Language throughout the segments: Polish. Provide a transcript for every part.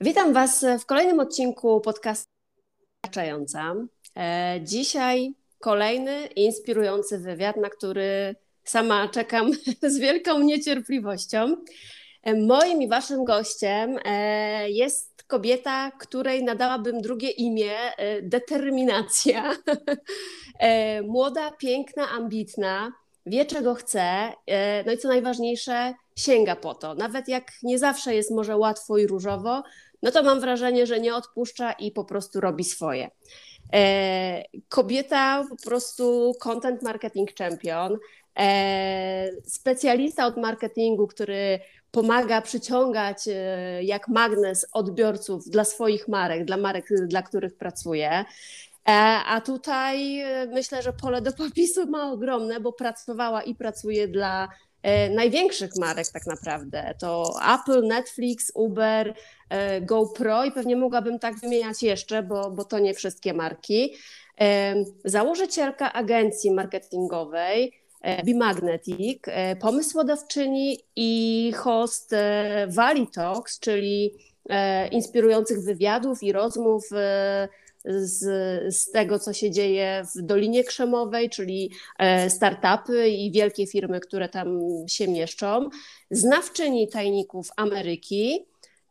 Witam Was w kolejnym odcinku podcastu Wystarczająca. E, dzisiaj kolejny inspirujący wywiad, na który sama czekam z wielką niecierpliwością. E, moim i Waszym gościem e, jest kobieta, której nadałabym drugie imię determinacja. Młoda, piękna, ambitna, wie czego chce, no i co najważniejsze, sięga po to. Nawet jak nie zawsze jest może łatwo i różowo, no to mam wrażenie, że nie odpuszcza i po prostu robi swoje. E, kobieta po prostu content marketing champion, e, specjalista od marketingu, który pomaga przyciągać e, jak magnes odbiorców dla swoich marek, dla marek, dla których pracuje. A tutaj myślę, że pole do popisu ma ogromne, bo pracowała i pracuje dla największych marek tak naprawdę. To Apple, Netflix, Uber, E, GoPro i pewnie mogłabym tak wymieniać jeszcze, bo, bo to nie wszystkie marki. E, założycielka agencji marketingowej e, Bimagnetic, pomysłodawczyni i host Valley czyli inspirujących wywiadów i rozmów z, z tego, co się dzieje w Dolinie Krzemowej, czyli startupy i wielkie firmy, które tam się mieszczą, znawczyni tajników Ameryki,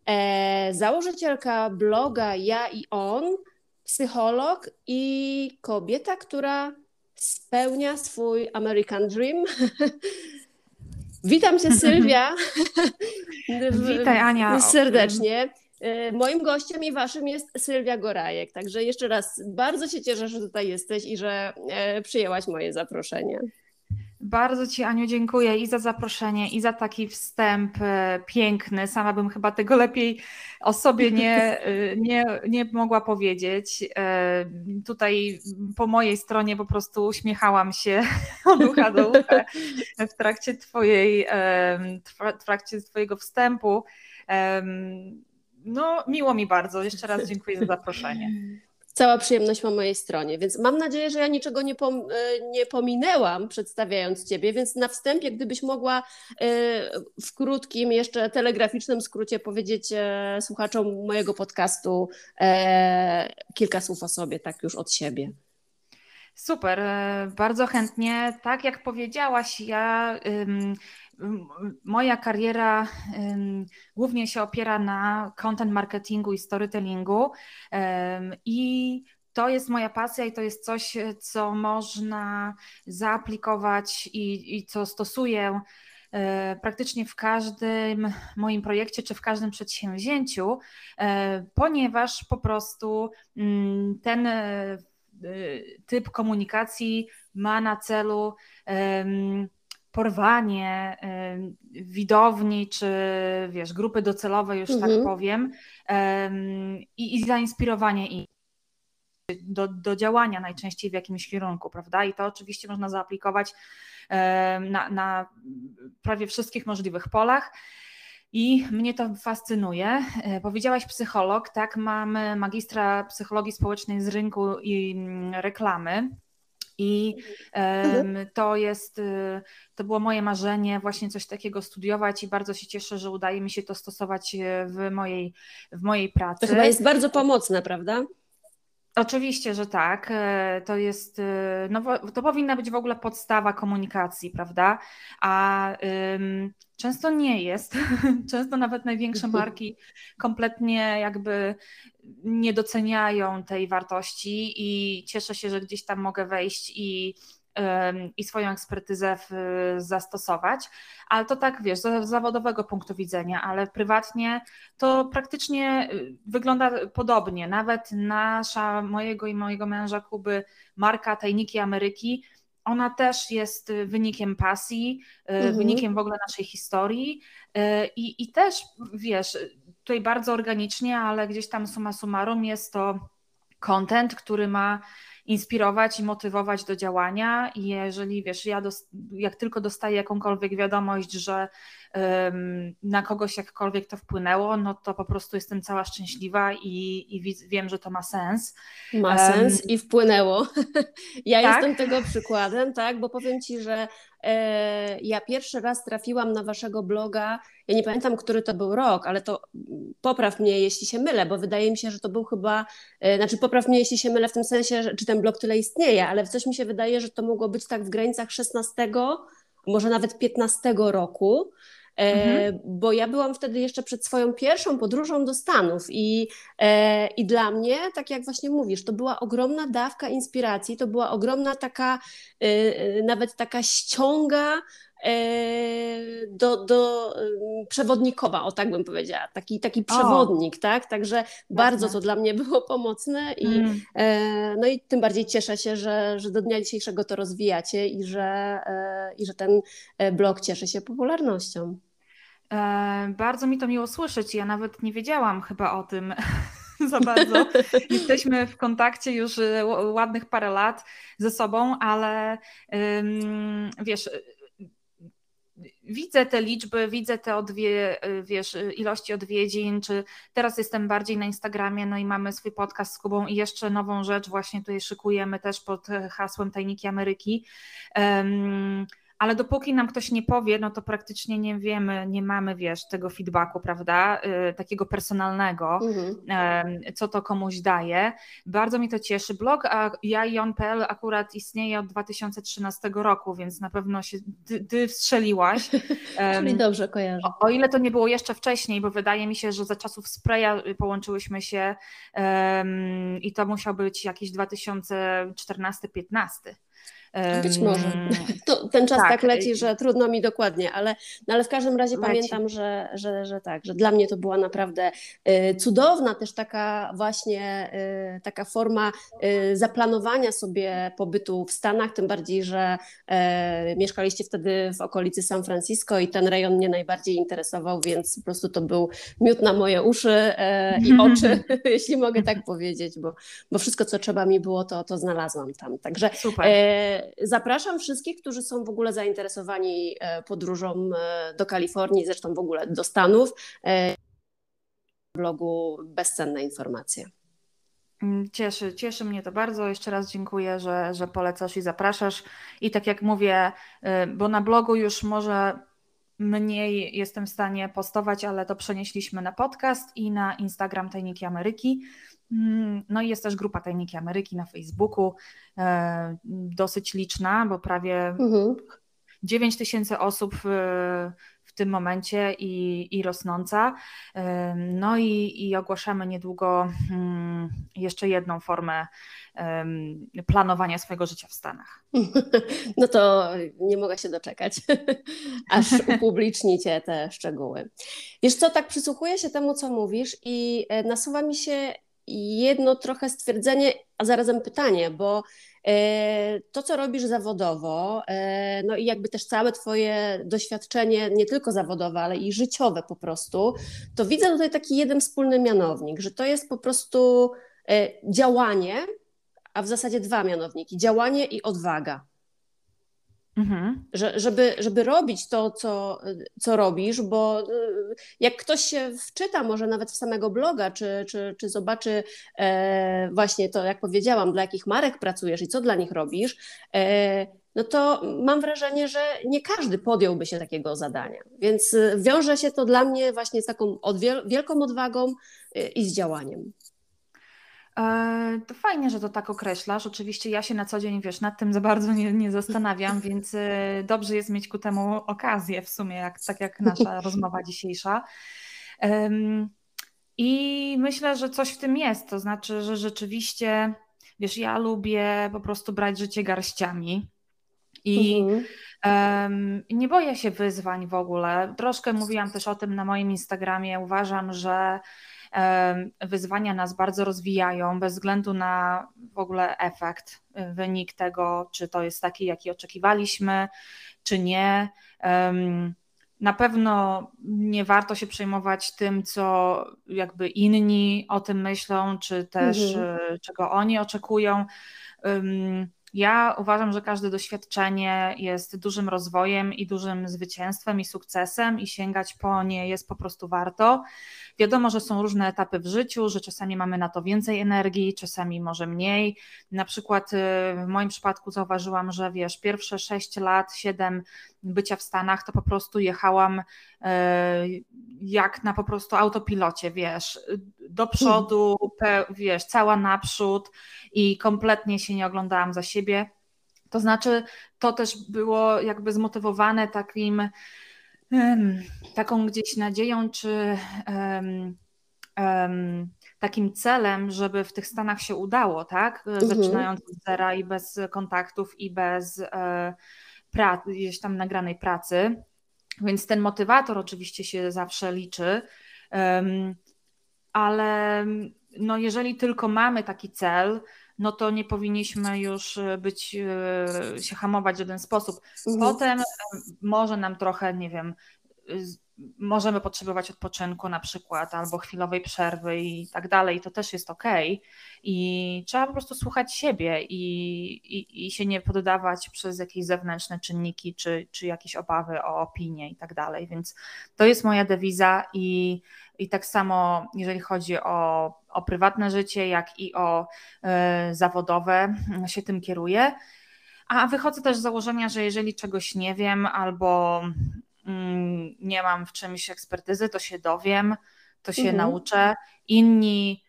E, założycielka bloga Ja i On, psycholog i kobieta, która spełnia swój American Dream. Witam cię, Sylwia. Witaj, Ania. Serdecznie. E, moim gościem i waszym jest Sylwia Gorajek. Także jeszcze raz bardzo się cieszę, że tutaj jesteś i że e, przyjęłaś moje zaproszenie. Bardzo Ci, Aniu, dziękuję i za zaproszenie, i za taki wstęp e, piękny. Sama bym chyba tego lepiej o sobie nie, nie, nie mogła powiedzieć. Tutaj po mojej stronie po prostu uśmiechałam się od ucha do ucha w trakcie, twojej, w trakcie Twojego wstępu. No, miło mi bardzo. Jeszcze raz dziękuję za zaproszenie cała przyjemność po mojej stronie. Więc mam nadzieję, że ja niczego nie, pom e, nie pominęłam przedstawiając Ciebie, więc na wstępie, gdybyś mogła e, w krótkim, jeszcze telegraficznym skrócie powiedzieć e, słuchaczom mojego podcastu kilka słów o sobie, tak już od siebie. Super, bardzo chętnie. Tak jak powiedziałaś, ja moja kariera głównie się opiera na content marketingu i storytellingu i to jest moja pasja i to jest coś, co można zaaplikować i, i co stosuję e, praktycznie w każdym moim projekcie czy w każdym przedsięwzięciu, e, ponieważ po prostu mm, ten e, typ komunikacji ma na celu porwanie widowni, czy wiesz, grupy docelowej, już tak mhm. tak powiem, i, i zainspirowanie ich do, do działania najczęściej w jakimś kierunku, prawda? I to oczywiście można zaaplikować na, na prawie wszystkich możliwych polach. I mnie to fascynuje. E, powiedziałaś psycholog, tak? Mamy magistra psychologii społecznej z rynku i mm, reklamy. I mhm. to jest, y, to było moje marzenie, właśnie coś takiego studiować i bardzo się cieszę, że udaje mi się to stosować y, w mojej, w mojej pracy. To chyba jest bardzo pomocne, prawda? Oczywiście, że tak. E, to jest, e, no, to powinna być w ogóle podstawa komunikacji, prawda? A ym, często nie jest. Często nawet największe marki kompletnie jakby nie doceniają tej wartości i cieszę się, że gdzieś tam mogę wejść i i swoją ekspertyzę zastosować, ale to tak, wiesz, z zawodowego punktu widzenia, ale prywatnie to praktycznie y, wygląda podobnie. Nawet nasza, mojego i mojego męża Kuby, marka Tajniki Ameryki, ona też jest wynikiem pasji, y, mhm. wynikiem w ogóle naszej historii y, i, i też, wiesz, tutaj bardzo organicznie, ale gdzieś tam suma summarum jest to content, który ma inspirować i motywować do działania. I jeżeli wiesz, ja jak tylko dostaję jakąkolwiek wiadomość, że na kogoś jakkolwiek to wpłynęło, no to po prostu jestem cała szczęśliwa i, i wiem, że to ma sens. Ma um, sens i wpłynęło. ja tak? jestem tego przykładem, tak, bo powiem Ci, że e, ja pierwszy raz trafiłam na Waszego bloga, ja nie pamiętam, który to był rok, ale to popraw mnie, jeśli się mylę, bo wydaje mi się, że to był chyba, e, znaczy popraw mnie, jeśli się mylę w tym sensie, że, czy ten blog tyle istnieje, ale coś mi się wydaje, że to mogło być tak w granicach 16, może nawet 15 roku. E, mhm. bo ja byłam wtedy jeszcze przed swoją pierwszą podróżą do Stanów i, e, i dla mnie, tak jak właśnie mówisz, to była ogromna dawka inspiracji, to była ogromna taka, e, nawet taka ściąga do, do przewodnikowa, o tak bym powiedziała, taki, taki przewodnik, o. tak? Także bardzo to dla mnie było pomocne i, mm. no i tym bardziej cieszę się, że, że do dnia dzisiejszego to rozwijacie i że, i że ten blog cieszy się popularnością. E, bardzo mi to miło słyszeć. Ja nawet nie wiedziałam chyba o tym za bardzo. Jesteśmy w kontakcie już e, ładnych parę lat ze sobą, ale wiesz, widzę te liczby, widzę te odwie, wiesz, ilości odwiedzin, czy teraz jestem bardziej na Instagramie, no i mamy swój podcast z Kubą i jeszcze nową rzecz właśnie tutaj szykujemy też pod hasłem Tajniki Ameryki. Um, ale dopóki nam ktoś nie powie, no to praktycznie nie wiemy, nie mamy, wiesz, tego feedbacku, prawda, yy, takiego personalnego, mhm. yy, co to komuś daje. Bardzo mi to cieszy. Blog a ja i on.pl akurat istnieje od 2013 roku, więc na pewno się ty, ty wstrzeliłaś. Czyli dobrze kojarzę. O, o, ile to nie było jeszcze wcześniej, bo wydaje mi się, że za czasów Spraya połączyłyśmy się i to musiał być jakiś 2014-15. Być może. To, ten czas tak. tak. leci, że trudno mi dokładnie, ale, no ale w każdym razie leci. pamiętam, że, że, że tak, że dla mnie to była naprawdę y, cudowna też taka właśnie y, taka forma y, zaplanowania sobie pobytu w Stanach, tym bardziej, że mieszkaliście wtedy w okolicy San Francisco i ten rejon mnie najbardziej interesował, więc po prostu to był miód na moje uszy i oczy, jeśli mogę tak powiedzieć, bo, bo wszystko, co trzeba mi było, to, to znalazłam tam. Także Super Zapraszam wszystkich, którzy są w ogóle zainteresowani e, podróżą e, do Kalifornii, zresztą w ogóle do Stanów. E, blogu bezcenne informacje. Mm, cieszy, cieszy mnie to bardzo. Jeszcze raz dziękuję, że, że polecasz i zapraszasz. I tak jak mówię, bo na blogu już może mniej jestem w stanie postować, ale to przenieśliśmy na podcast i na Instagram Tajniki Ameryki. Mm, no i jest też grupa Tajniki Ameryki na Facebooku, e, dosyć liczna, bo prawie mhm. 9 tysięcy osób w, tym momencie i, i rosnąca. E, no i, i ogłaszamy niedługo mm, jeszcze jedną formę planowania swojego życia w Stanach. No to nie mogę się doczekać, aż upublicznicie te szczegóły. Wiesz co, tak przysłuchuję się temu, co mówisz i e, nasuwa mi się jedno trochę stwierdzenie, a zarazem pytanie, bo e, to, co robisz zawodowo, e, no i jakby też całe Twoje doświadczenie, nie tylko zawodowe, ale i życiowe po prostu, to widzę tutaj taki jeden wspólny mianownik, że to jest po prostu e, działanie, a w zasadzie dwa mianowniki: działanie i odwaga. Mhm. Że, żeby, żeby robić to, co, co robisz, bo y, jak ktoś się wczyta, może nawet w samego bloga, czy, czy, czy zobaczy e, właśnie to, jak powiedziałam, dla jakich marek pracujesz i co dla nich robisz, e, no to mam wrażenie, że nie każdy podjąłby się takiego zadania. Więc y, wiąże się to dla mnie właśnie z taką wielką odwagą y, i z działaniem. E, to fajnie, że to tak określasz. Oczywiście ja się na co dzień, wiesz, nad tym za bardzo nie, nie zastanawiam, więc e, dobrze jest mieć ku temu okazję w sumie, jak, tak jak nasza rozmowa dzisiejsza. I myślę, że coś w tym jest. To znaczy, że rzeczywiście, wiesz, ja lubię po prostu brać życie garściami. I mhm. nie boję się wyzwań w ogóle. Troszkę mówiłam też o tym na moim Instagramie. Uważam, że wyzwania nas bardzo rozwijają, bez względu na w ogóle efekt, wynik tego, czy to jest taki, jaki oczekiwaliśmy, czy nie. Na pewno nie warto się przejmować tym, co jakby inni o tym myślą, czy też mhm. Y, czego oni oczekują. Ja uważam, że każde doświadczenie jest dużym rozwojem i dużym zwycięstwem i sukcesem, i sięgać po nie jest po prostu warto. Wiadomo, że są różne etapy w życiu, że czasami mamy na to więcej energii, czasami może mniej. Na przykład y, w moim przypadku zauważyłam, że wiesz, pierwsze 6 lat, 7 bycia w Stanach, to po prostu jechałam y, jak na po prostu autopilocie, wiesz, do przodu, wiesz, cała naprzód i kompletnie się nie oglądałam za siebie. To znaczy, to też było jakby zmotywowane takim taką gdzieś nadzieją, czy takim celem, żeby w tych Stanach się udało, tak? Mhm. Zaczynając od zera i bez kontaktów i bez e, pra- gdzieś tam nagranej pracy. Więc ten motywator oczywiście się zawsze liczy, ale no jeżeli tylko mamy taki cel, no to nie powinniśmy już e, być, e, się hamować w żaden sposób. Mhm. Potem e, może nam trochę, nie wiem, możemy potrzebować odpoczynku na przykład, albo chwilowej przerwy i tak dalej, to też jest ok. I trzeba po prostu słuchać siebie i, i, i się nie poddawać przez jakieś zewnętrzne czynniki, czy, czy jakieś obawy o opinię i tak dalej. Więc to jest moja dewiza i, i tak samo, jeżeli chodzi o, o prywatne życie, jak i o y, zawodowe, się tym kieruję. A wychodzę też z założenia, że jeżeli czegoś nie wiem albo Mm, nie mam w czymś ekspertyzy, to się dowiem, to się mhm. nauczę. Inni,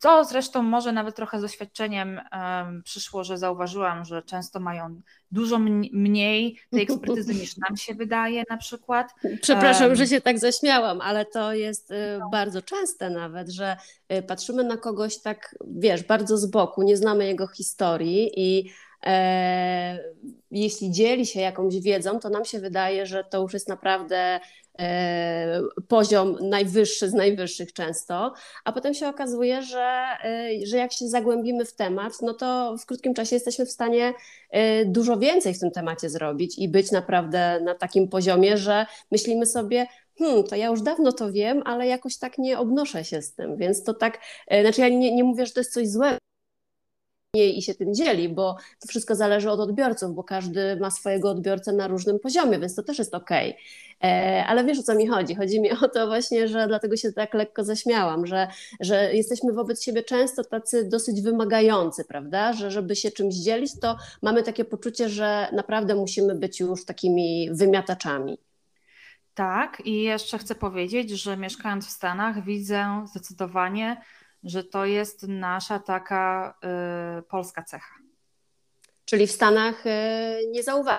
to zresztą może nawet trochę z doświadczeniem um, przyszło, że zauważyłam, że często mają dużo mniej tej ekspertyzy niż nam się wydaje na przykład. Przepraszam, um, że się tak zaśmiałam, ale to jest y, no. bardzo częste nawet, że y, patrzymy na kogoś tak, wiesz, bardzo z boku, nie znamy jego historii i E, jeśli dzieli się jakąś wiedzą, to nam się wydaje, że to już jest naprawdę poziom najwyższy z najwyższych często, a potem się okazuje, że, e, że jak się zagłębimy w temat, no to w krótkim czasie jesteśmy w stanie dużo więcej w tym temacie zrobić i być naprawdę na takim poziomie, że myślimy sobie, hmm, to ja już dawno to wiem, ale jakoś tak nie obnoszę się z tym, więc to tak, znaczy ja nie, nie mówię, że to jest coś złego, i się tym dzieli, bo to wszystko zależy od odbiorców, bo każdy ma swojego odbiorcę na różnym poziomie, więc to też jest ok. E, ale wiesz o co mi chodzi? Chodzi mi o to właśnie, że dlatego się tak lekko zaśmiałam, że, że jesteśmy wobec siebie często tacy dosyć wymagający, prawda? Że żeby się czymś dzielić, to mamy takie poczucie, że naprawdę musimy być już takimi wymiataczami. Tak, i jeszcze chcę powiedzieć, że mieszkając w Stanach widzę zdecydowanie, że to jest nasza taka y, polska cecha. Czyli w Stanach y, nie zauważam.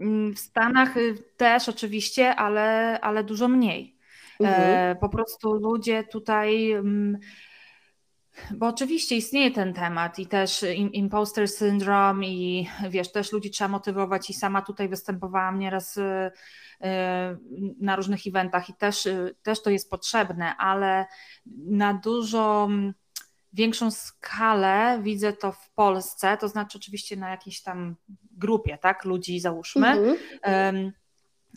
Mm, w Stanach y, też oczywiście, ale, ale dużo mniej. Mhm. E, po prostu ludzie tutaj. Mm, bo oczywiście istnieje ten temat i też imposter syndrome i wiesz, też ludzi trzeba motywować i sama tutaj występowałam nieraz y, na różnych eventach i też, też to jest potrzebne, ale na dużo większą skalę widzę to w Polsce, to znaczy oczywiście na jakiejś tam grupie, tak, ludzi załóżmy. Mhm.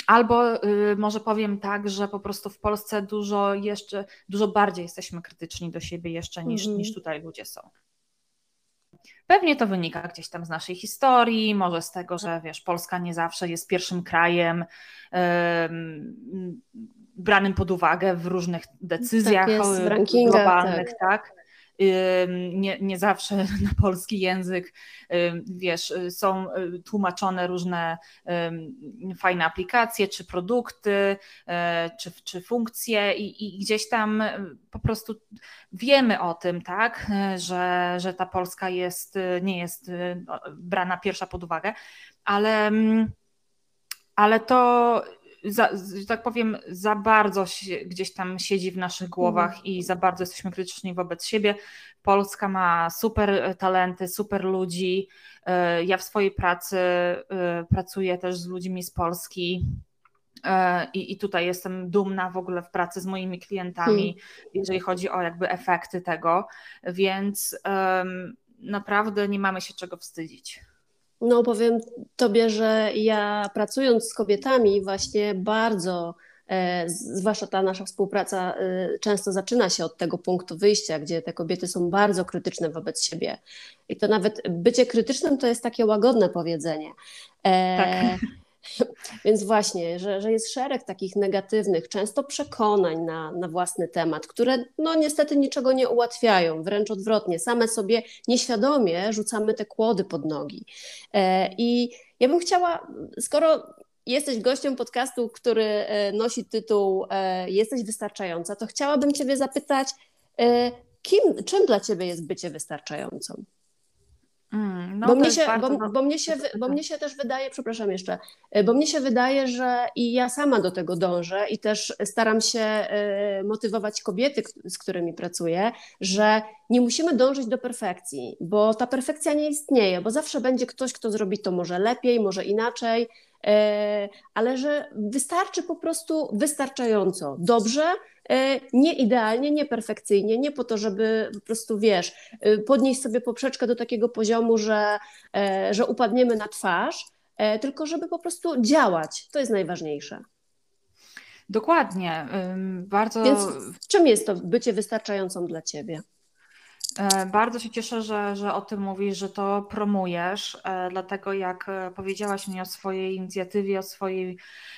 Albo y, może powiem tak, że po prostu w Polsce dużo jeszcze, dużo bardziej jesteśmy krytyczni do siebie jeszcze niż, mhm. niż tutaj ludzie są. Pewnie to wynika gdzieś tam z naszej historii, może z tego, że wiesz, Polska nie zawsze jest pierwszym krajem branym pod uwagę w różnych decyzjach tak jest, w globalnych, tak. tak. Nie, nie zawsze na polski język, wiesz, są tłumaczone różne fajne aplikacje, czy produkty, e, czy, czy funkcje i, i gdzieś tam po prostu wiemy o tym, tak, że, że ta Polska jest, nie jest brana pierwsza pod uwagę, ale, ale to za, że tak powiem, za bardzo gdzieś tam siedzi w naszych głowach mhm. i za bardzo jesteśmy krytyczni wobec siebie. Polska ma super talenty, super ludzi. E, ja w swojej pracy e, pracuję też z ludźmi z Polski. E, I, I tutaj jestem dumna w ogóle w pracy z moimi klientami, hmm. jeżeli chodzi o jakby efekty tego, więc um, naprawdę nie mamy się czego wstydzić. No, powiem Tobie, że ja pracując z kobietami, właśnie bardzo, e, zwłaszcza ta nasza współpraca e, często zaczyna się od tego punktu wyjścia, gdzie te kobiety są bardzo krytyczne wobec siebie. I to nawet bycie krytycznym to jest takie łagodne powiedzenie. E, tak. Więc właśnie, że, że jest szereg takich negatywnych, często przekonań na, na własny temat, które no niestety niczego nie ułatwiają, wręcz odwrotnie, same sobie nieświadomie rzucamy te kłody pod nogi. E, I ja bym chciała, skoro jesteś gościem podcastu, który e, nosi tytuł e, Jesteś wystarczająca, to chciałabym Ciebie zapytać, kim, czym dla Ciebie jest bycie wystarczającą? Mm, no bo, mnie się, bo, bo, mnie się, bo mnie się też wydaje, przepraszam jeszcze, e, bo mnie się wydaje, że i ja sama do tego dążę i też staram się e, motywować kobiety, z którymi pracuję, że nie musimy dążyć do perfekcji, bo ta perfekcja nie istnieje, bo zawsze będzie ktoś, kto zrobi to może lepiej, może inaczej, e, ale że wystarczy po prostu wystarczająco dobrze, nie idealnie, nie perfekcyjnie, nie po to, żeby po prostu, wiesz, e, podnieść sobie poprzeczkę do takiego poziomu, że, e, że upadniemy na twarz, tylko żeby po prostu działać. To jest najważniejsze. Dokładnie. Bardzo. Więc czym jest to bycie wystarczającą dla ciebie? E, bardzo się cieszę, że, że o tym mówisz, że to promujesz, e, dlatego jak e, powiedziałaś mi o swojej inicjatywie, o swojej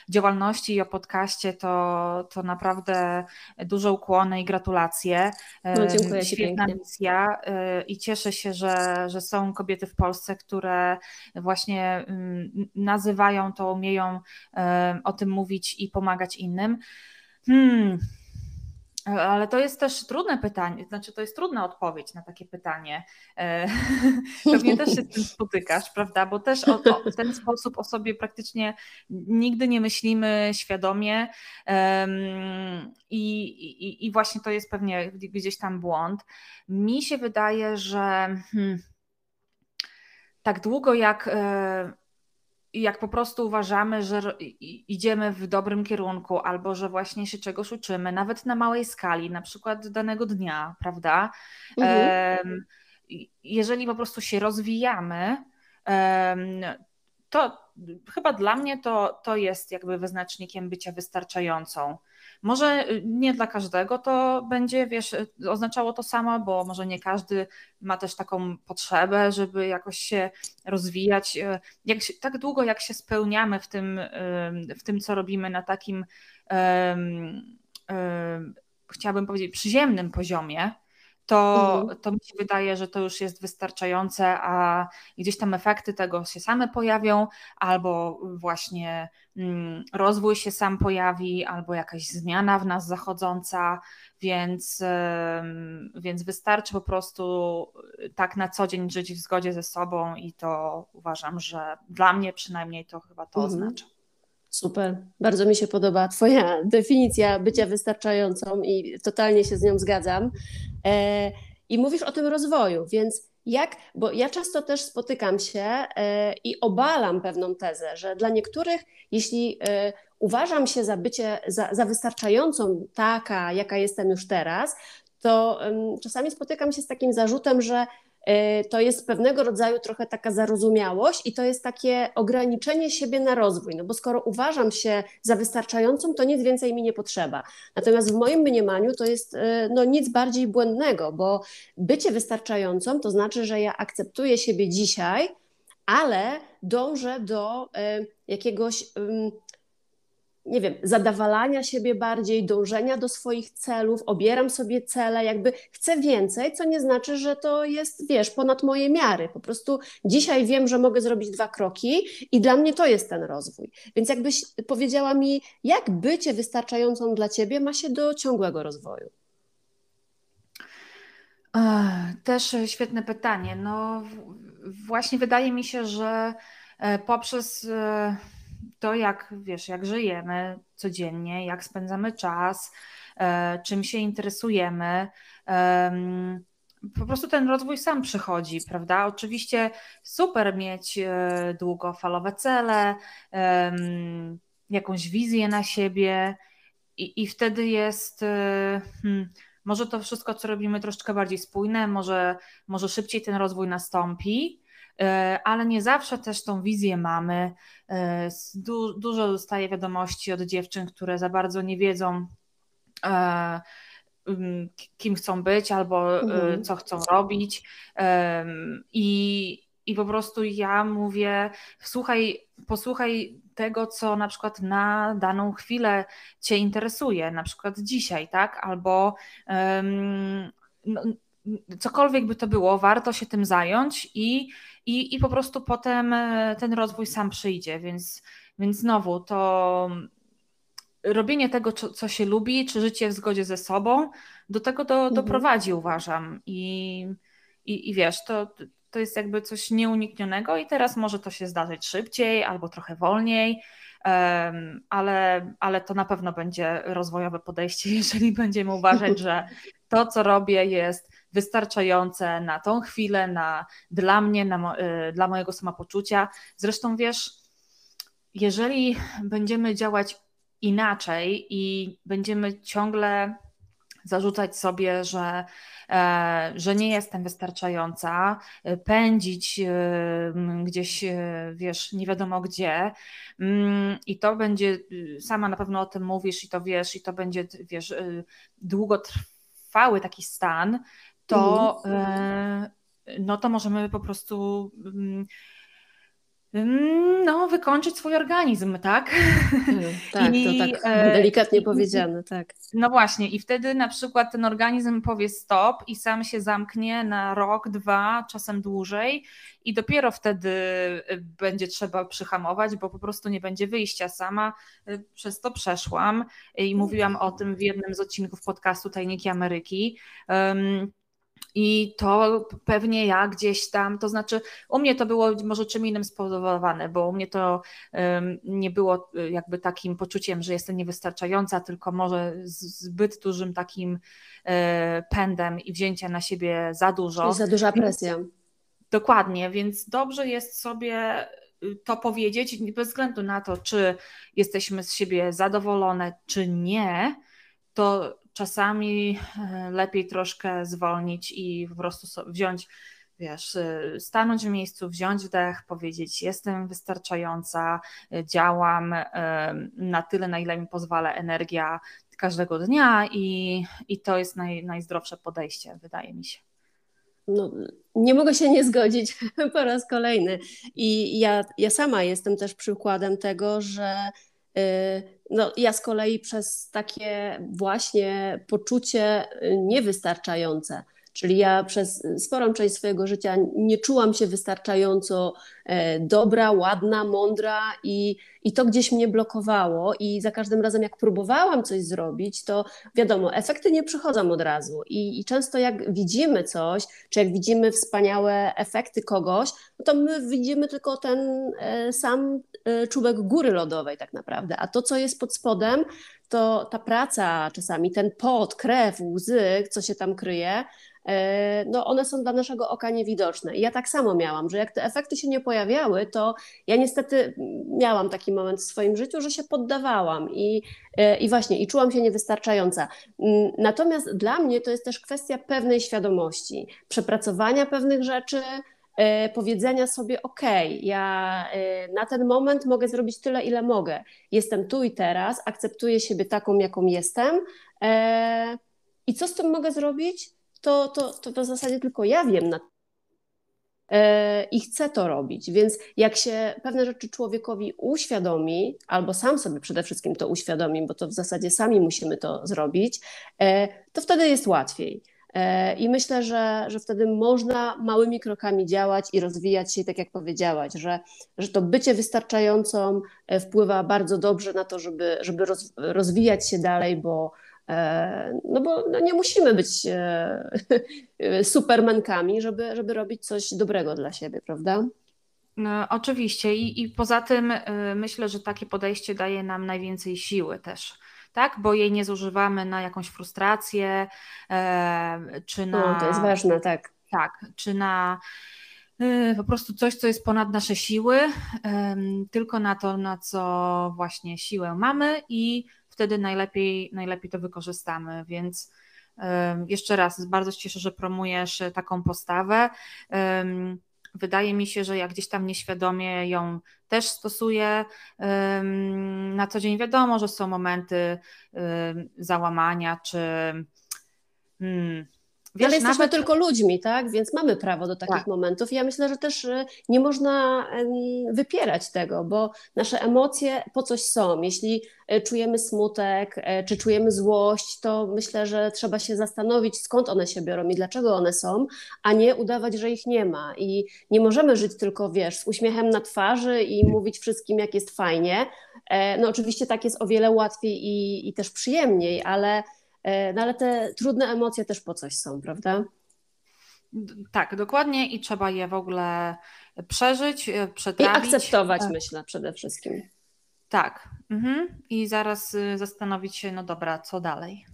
działalności i o podcaście, to, to naprawdę duże ukłony i gratulacje. No, dziękuję Świetna pięknie. misja i cieszę się, że, że są kobiety w Polsce, które właśnie mm, nazywają to, umieją o tym mówić i pomagać innym. Hmm, ale to jest też trudne pytanie, znaczy to jest trudna odpowiedź na takie pytanie. E, pewnie też się z tym spotykasz, prawda? Bo też o, o, w ten sposób o sobie praktycznie nigdy nie myślimy świadomie i, i, i właśnie to jest pewnie gdzieś tam błąd. Mi się wydaje, że hmm, tak długo jak e, jak po prostu uważamy, że idziemy w dobrym kierunku, albo że właśnie się czegoś uczymy, nawet na małej skali, na przykład danego dnia, prawda? Mhm. Jeżeli po prostu się rozwijamy, to chyba dla mnie to, to jest jakby wyznacznikiem bycia wystarczającą. Może y, nie dla każdego to będzie, wiesz, y, oznaczało to samo, bo może nie każdy ma też taką potrzebę, żeby jakoś się rozwijać. Y, jak się, tak długo, jak się spełniamy w tym, w tym, co robimy na takim, um, um, chciałabym powiedzieć, przyziemnym poziomie, to, mhm. to mi się wydaje, że to już jest wystarczające, a gdzieś tam efekty tego się same pojawią, albo właśnie mm, rozwój się sam pojawi, albo jakaś zmiana w nas zachodząca, więc, więc wystarczy po prostu tak na co dzień żyć w zgodzie ze sobą i to uważam, że dla mnie przynajmniej to chyba to mhm. oznacza. Super. Bardzo mi się podoba Twoja definicja bycia wystarczającą i totalnie się z nią zgadzam. E, I mówisz o tym rozwoju, więc jak, bo ja często też spotykam się e, i obalam pewną tezę, że dla niektórych, jeśli e, uważam się za bycie, za, za wystarczającą taka, jaka jestem już teraz, to czasami spotykam się z takim zarzutem, że to jest pewnego rodzaju trochę taka zarozumiałość i to jest takie ograniczenie siebie na rozwój, no bo skoro uważam się za wystarczającą, to nic więcej mi nie potrzeba. Natomiast w moim mniemaniu to jest e, no, nic bardziej błędnego, bo bycie wystarczającą to znaczy, że ja akceptuję siebie dzisiaj, ale dążę do e, jakiegoś nie wiem, zadawalania siebie bardziej, dążenia do swoich celów, obieram sobie cele, jakby chcę więcej, co nie znaczy, że to jest, wiesz, ponad moje miary. Po prostu dzisiaj wiem, że mogę zrobić dwa kroki i dla mnie to jest ten rozwój. Więc jakbyś powiedziała mi, jak bycie wystarczającą dla ciebie ma się do ciągłego rozwoju? Też świetne pytanie. No właśnie wydaje mi się, że e, poprzez e, to, jak wiesz, jak żyjemy codziennie, jak spędzamy czas, e, czym się interesujemy. Po prostu ten rozwój sam przychodzi, prawda? Oczywiście super mieć e, długofalowe cele, jakąś wizję na siebie, i, i wtedy jest. E, hmm, może to wszystko, co robimy, troszeczkę bardziej spójne, może, może szybciej ten rozwój nastąpi, ale nie zawsze też tą wizję mamy. E, du dużo dostaję wiadomości od dziewczyn, które za bardzo nie wiedzą, e, kim chcą być albo mhm. co chcą robić. I, I po prostu ja mówię, słuchaj, posłuchaj tego, co na przykład na daną chwilę Cię interesuje, na przykład dzisiaj, tak? Albo um, no, cokolwiek by to było, warto się tym zająć i, i, i po prostu potem e, ten rozwój sam przyjdzie. Więc, więc znowu to robienie tego, co, się lubi, czy życie w zgodzie ze sobą, do tego do, mhm. doprowadzi, uważam. I, i, i wiesz, to, to jest jakby coś nieuniknionego, i teraz może to się zdarzyć szybciej albo trochę wolniej. Ale, ale to na pewno będzie rozwojowe podejście, jeżeli będziemy uważać, że to, co robię, jest wystarczające na tą chwilę, na, dla mnie, na, y, dla mojego samopoczucia. Zresztą wiesz, jeżeli będziemy działać inaczej i będziemy ciągle zarzucać sobie, że, e, że nie jestem wystarczająca, e, pędzić e, gdzieś, wiesz, nie wiadomo gdzie. Mm, I to będzie, y, sama na pewno o tym mówisz i to wiesz, i to będzie, wiesz, y, długotrwały taki stan, to, mhm. e, no to możemy po prostu mm, no, wykończyć swój organizm, tak? Mm, tak, I, to tak e, delikatnie powiedziane, tak. No właśnie, i wtedy na przykład ten organizm powie stop i sam się zamknie na rok, dwa, czasem dłużej i dopiero wtedy e, będzie trzeba przyhamować, bo po prostu nie będzie wyjścia. Sama przez to przeszłam i mówiłam o tym w jednym z odcinków podcastu Tajniki Ameryki. I to pewnie ja gdzieś tam, to znaczy u mnie to było może czym innym spowodowane, bo u mnie to um, nie było y, jakby takim poczuciem, że jestem niewystarczająca, tylko może zbyt dużym takim e, pędem i wzięcia na siebie za dużo. Czyli za duża presja. Dokładnie, więc dobrze jest sobie y, to powiedzieć, bez względu na to, czy jesteśmy z siebie zadowolone, czy nie, to czasami e, lepiej troszkę zwolnić i po prostu wziąć, wiesz, e, stanąć w miejscu, wziąć wdech, powiedzieć: Jestem wystarczająca, e, działam na tyle, na ile mi pozwala energia każdego dnia, i, i to jest naj, najzdrowsze podejście, wydaje mi się. No, nie mogę się nie zgodzić po raz kolejny. I ja, ja sama jestem też przykładem tego, że no, ja z kolei przez takie właśnie poczucie y, niewystarczające Czyli ja przez sporą część swojego życia nie czułam się wystarczająco e, dobra, ładna, mądra i, i to gdzieś mnie blokowało. I za każdym razem, jak próbowałam coś zrobić, to wiadomo, efekty nie przychodzą od razu. I, i często jak widzimy coś, czy jak widzimy wspaniałe efekty kogoś, no to my widzimy tylko ten e, sam e, czubek góry lodowej, tak naprawdę. A to, co jest pod spodem, to ta praca czasami, ten pot, krew, łzy, co się tam kryje, E, no one są dla naszego oka niewidoczne. I ja tak samo miałam, że jak te efekty się nie pojawiały, to ja niestety miałam taki moment w swoim życiu, że się poddawałam i, e, i właśnie, i czułam się niewystarczająca. Mm, natomiast dla mnie to jest też kwestia pewnej świadomości, przepracowania pewnych rzeczy, powiedzenia sobie: OK, ja na ten moment mogę zrobić tyle, ile mogę. Jestem tu i teraz, akceptuję siebie taką, jaką jestem. I co z tym mogę zrobić? to, to, to w zasadzie tylko ja wiem. Na... i chce to robić. Więc jak się pewne rzeczy człowiekowi uświadomi, albo sam sobie przede wszystkim to uświadomi, bo to w zasadzie sami musimy to zrobić, to wtedy jest łatwiej. E, I myślę, że, że wtedy można małymi krokami działać i rozwijać się, tak jak powiedziałaś, że, że to bycie wystarczającą e, wpływa bardzo dobrze na to, żeby, żeby roz, rozwijać się dalej, bo, e, no bo no nie musimy być supermenkami, żeby, żeby robić coś dobrego dla siebie, prawda? No, oczywiście I, i poza tym myślę, że takie podejście daje nam najwięcej siły też tak? Bo jej nie zużywamy na jakąś frustrację, e, czy na. No, to jest ważne, tak. Tak, czy na e, po prostu coś, co jest ponad nasze siły, tylko na to, na co właśnie siłę mamy i wtedy najlepiej, najlepiej to wykorzystamy. Więc jeszcze raz, bardzo się cieszę, że promujesz taką postawę. Wydaje mi się, że jak gdzieś tam nieświadomie ją też stosuję na co dzień, wiadomo, że są momenty załamania czy. Hmm, Wiesz, Ale jesteśmy nawet... tylko ludźmi, tak? Więc mamy prawo do takich tak. momentów. Ja myślę, że też y, nie można wypierać tego, bo nasze emocje po coś są. Jeśli y, czujemy smutek, y, czy czujemy złość, to myślę, że trzeba się zastanowić, skąd one się biorą i dlaczego one są, a nie udawać, że ich nie ma. I nie możemy żyć tylko, wiesz, z uśmiechem na twarzy i mówić wszystkim, jak jest fajnie. E, no oczywiście tak jest o wiele łatwiej i, i też przyjemniej, ale no ale te trudne emocje też po coś są, prawda? Tak, dokładnie i trzeba je w ogóle przeżyć, e, przetrawić. I akceptować, tak. myślę, przede wszystkim. Tak. Mhm. I zaraz y, zastanowić się, no dobra, co dalej.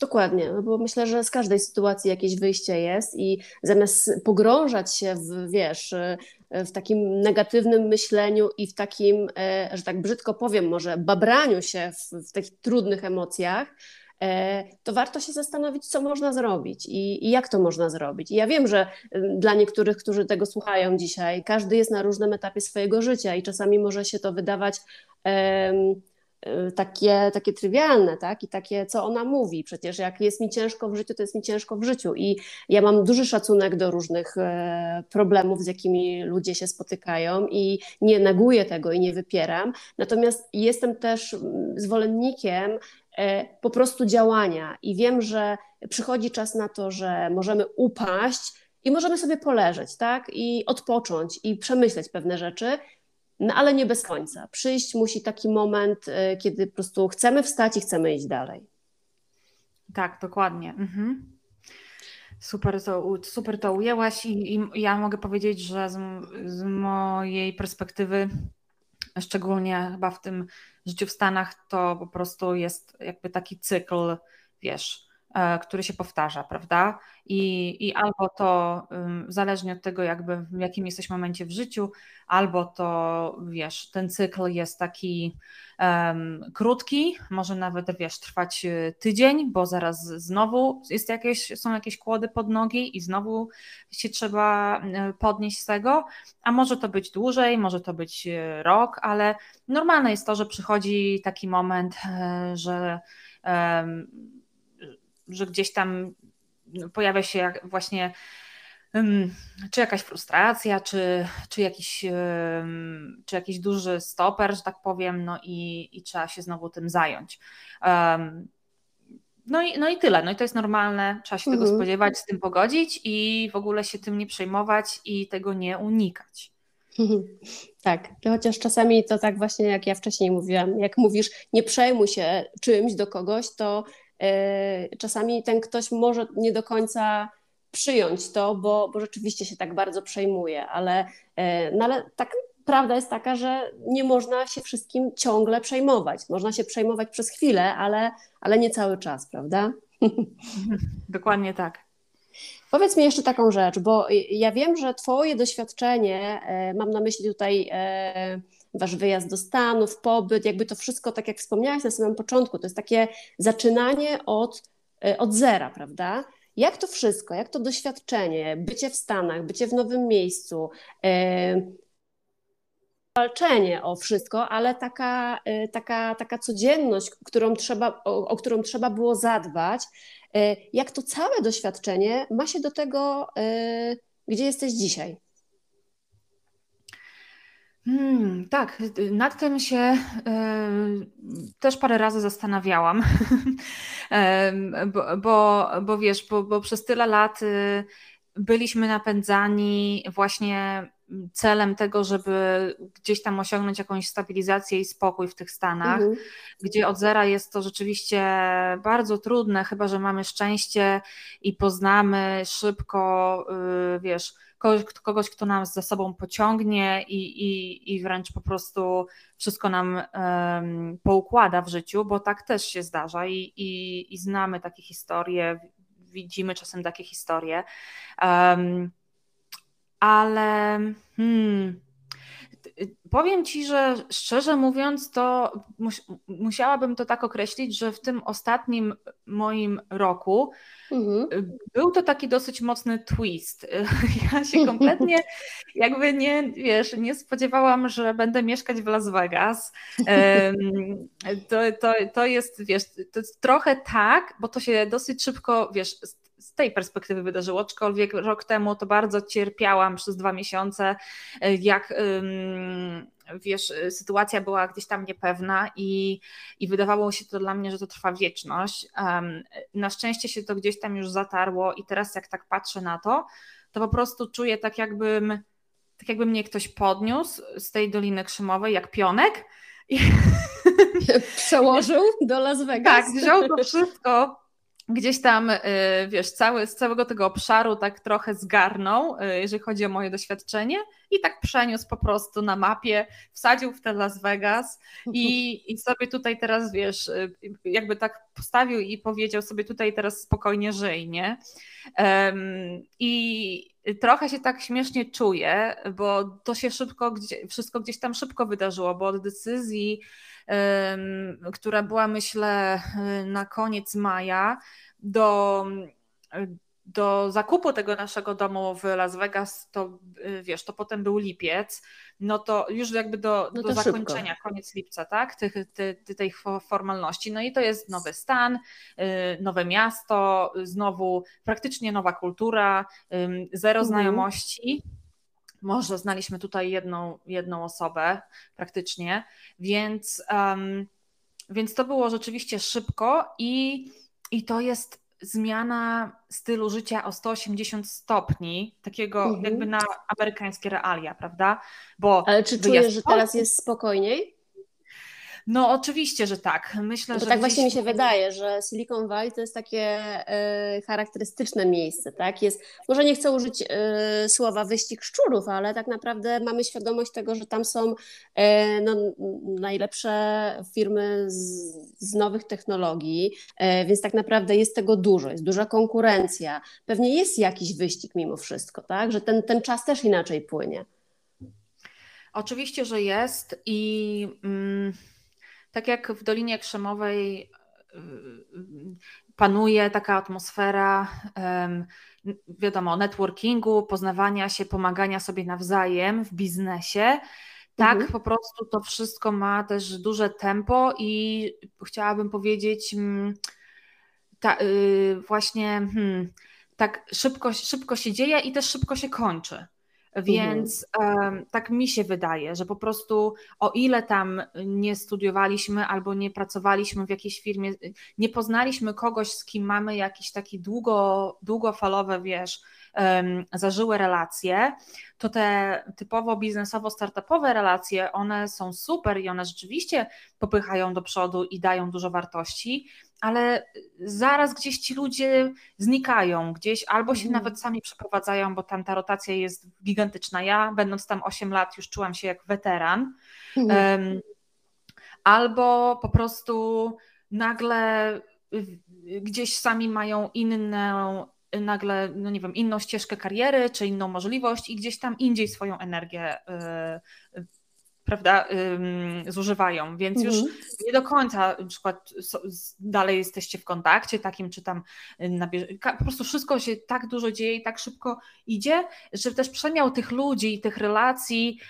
Dokładnie, no bo myślę, że z każdej sytuacji jakieś wyjście jest i zamiast pogrążać się w, wiesz, y, w takim negatywnym myśleniu i w takim, e, że tak brzydko powiem, może babraniu się w, w tych trudnych emocjach, E, to warto się zastanowić, co można zrobić i, i, jak to można zrobić. I ja wiem, że dla niektórych, którzy tego słuchają dzisiaj, każdy jest na różnym etapie swojego życia i czasami może się to wydawać um, takie, takie trywialne, tak? I takie, co ona mówi. Przecież jak jest mi ciężko w życiu, to jest mi ciężko w życiu. I ja mam duży szacunek do różnych e, problemów, z jakimi ludzie się spotykają i nie neguję tego i nie wypieram. Natomiast jestem też zwolennikiem E, po prostu działania. I wiem, że przychodzi czas na to, że możemy upaść i możemy sobie poleżeć, tak? I odpocząć i przemyśleć pewne rzeczy, no ale nie bez końca. Przyjść musi taki moment, e, kiedy po prostu chcemy wstać i chcemy iść dalej. Tak, dokładnie. Mhm. Super to, super to ujęłaś i, i ja mogę powiedzieć, że z, z mojej perspektywy szczególnie chyba w tym życiu w Stanach, to po prostu jest jakby taki cykl, wiesz, który się powtarza, prawda? I, i albo to zależnie od tego, jakby w jakim jesteś momencie w życiu, albo to wiesz, ten cykl jest taki um, krótki, może nawet wiesz, trwać e, tydzień, bo zaraz znowu jest jakieś, są jakieś kłody pod nogi i znowu się trzeba e, podnieść z tego, a może to być dłużej, może to być rok, ale normalne jest to, że przychodzi taki moment, że um, że gdzieś tam pojawia się właśnie czy jakaś frustracja, czy, czy, jakiś, czy jakiś duży stoper, że tak powiem, no i, i trzeba się znowu tym zająć. No i, no i tyle. No i to jest normalne, trzeba się mhm. tego spodziewać, z tym pogodzić i w ogóle się tym nie przejmować i tego nie unikać. Tak, chociaż czasami to tak właśnie jak ja wcześniej mówiłam, jak mówisz, nie przejmuj się czymś do kogoś, to czasami ten ktoś może nie do końca przyjąć to, bo, bo rzeczywiście się tak bardzo przejmuje, ale, yy, no ale tak prawda jest taka, że nie można się wszystkim ciągle przejmować. Można się przejmować przez chwilę, ale, ale nie cały czas, prawda? Dokładnie tak. Powiedz mi jeszcze taką rzecz, bo ja wiem, że Twoje doświadczenie, e, mam na myśli tutaj e, Wasz wyjazd do Stanów, pobyt, jakby to wszystko, tak jak wspomniałaś na samym początku, to jest takie zaczynanie od, e, od zera, prawda? Jak to wszystko, jak to doświadczenie, bycie w Stanach, bycie w nowym miejscu, walczenie o wszystko, ale taka, taka, taka codzienność, którą trzeba, o, o którą trzeba było zadbać, E, jak to całe doświadczenie ma się do tego, e, gdzie jesteś dzisiaj? Hmm, tak, nad tym się y, też parę razy zastanawiałam, bo, bo, bo, wiesz, bo, bo przez tyle lat y, byliśmy napędzani właśnie celem tego, żeby gdzieś tam osiągnąć jakąś stabilizację i spokój w tych Stanach, mhm. gdzie od zera jest to rzeczywiście bardzo trudne, chyba że mamy szczęście i poznamy szybko, y, wiesz, kogoś, kogoś kto nas za sobą pociągnie i, i, i wręcz po prostu wszystko nam um, poukłada w życiu, bo tak też się zdarza i, i, i znamy takie historie, widzimy czasem takie historie. Um, ale hmm, powiem ci, że szczerze mówiąc, to musiałabym to tak określić, że w tym ostatnim moim roku mhm. był to taki dosyć mocny twist. Ja się kompletnie jakby nie, wiesz, nie spodziewałam, że będę mieszkać w Las Vegas. To, to, to jest, wiesz, to jest trochę tak, bo to się dosyć szybko, wiesz, z tej perspektywy wydarzyło, aczkolwiek rok temu to bardzo cierpiałam przez dwa miesiące, e, jak wiesz, sytuacja była gdzieś tam niepewna i, i wydawało się to dla mnie, że to trwa wieczność. Na szczęście się to gdzieś tam już zatarło i teraz jak tak patrzę na to, to po prostu czuję tak jakbym, tak jakby mnie ktoś podniósł z tej Doliny Krzymowej jak pionek i przełożył do Las Vegas. Tak, wziął to wszystko gdzieś tam, y, wiesz, cały, z całego tego obszaru tak trochę zgarnął, y, jeżeli chodzi o moje doświadczenie i tak przeniósł po prostu na mapie, wsadził w te Las Vegas i, i sobie tutaj teraz, wiesz, y, jakby tak postawił i powiedział sobie tutaj teraz spokojnie żyj, nie? Um, I trochę się tak śmiesznie czuję, bo to się szybko, wszystko gdzieś tam szybko wydarzyło, bo od decyzji która była myślę na koniec maja do, do zakupu tego naszego domu w Las Vegas, to wiesz, to potem był lipiec, no to już jakby do, no do zakończenia, szybko. koniec lipca, tak, tych, ty, ty, tej formalności. No i to jest nowy stan, y, nowe miasto, znowu praktycznie nowa kultura, zero mhm. znajomości może znaliśmy tutaj jedną, jedną osobę praktycznie, więc, um, więc to było rzeczywiście szybko i, i to jest zmiana stylu życia o 180 stopni, takiego mhm. jakby na amerykańskie realia, prawda? Bo Ale czy czujesz, że teraz jest spokojniej? No oczywiście, że tak. Myślę, że tak właśnie mi się wydaje, że Silicon Valley to jest takie e, charakterystyczne miejsce, tak? Jest, może nie chcę użyć e, słowa wyścig szczurów, ale tak naprawdę mamy świadomość tego, że tam są e, no, najlepsze firmy z, z nowych technologii, więc tak naprawdę jest tego dużo, jest duża konkurencja. Pewnie jest jakiś wyścig mimo wszystko, tak? Że ten, ten czas też inaczej płynie. Oczywiście, że jest i. Mm tak jak w Dolinie Krzemowej y, panuje taka atmosfera, wiadomo, networkingu, poznawania się, pomagania sobie nawzajem w biznesie. Tak, mhm. po prostu to wszystko ma też duże tempo i chciałabym powiedzieć, mm, ta, y, właśnie hmm, tak szybko, szybko się dzieje i też szybko się kończy. Więc mhm. tak mi się wydaje, że po prostu o ile tam nie studiowaliśmy albo nie pracowaliśmy w jakiejś firmie, nie poznaliśmy kogoś, z kim mamy jakieś takie długo, długofalowe, wiesz, zażyłe relacje, to te typowo biznesowo-startupowe relacje, one są super i one rzeczywiście popychają do przodu i dają dużo wartości, ale zaraz gdzieś ci ludzie znikają, gdzieś albo się mhm. nawet sami przeprowadzają, bo tam ta rotacja jest gigantyczna. Ja, będąc tam 8 lat, już czułam się jak weteran. Um, albo po prostu nagle gdzieś sami mają inną, nagle, no nie wiem, inną ścieżkę kariery, czy inną możliwość i gdzieś tam indziej swoją energię y, prawda, zużywają, więc mhm. już nie do końca na przykład dalej jesteście w kontakcie takim, czy tam na po prostu wszystko się tak dużo dzieje i tak szybko idzie, że też przemiał tych ludzi i tych relacji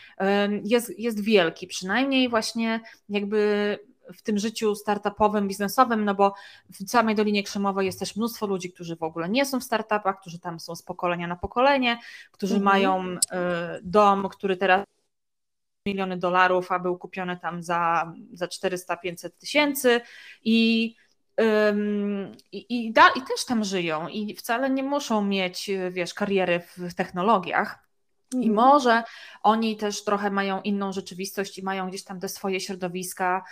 jest, jest wielki, przynajmniej właśnie jakby w tym życiu startupowym, biznesowym, no bo w samej Dolinie Krzemowej jest też mnóstwo ludzi, którzy w ogóle nie są w startupach, którzy tam są z pokolenia na pokolenie, którzy mhm. mają y, dom, który teraz miliony dolarów, a był kupiony tam za, za 400-500 tysięcy i i, i, da, I też tam żyją i wcale nie muszą mieć, wiesz, kariery w technologiach. I mhm. może oni też trochę mają inną rzeczywistość i mają gdzieś tam te swoje środowiska,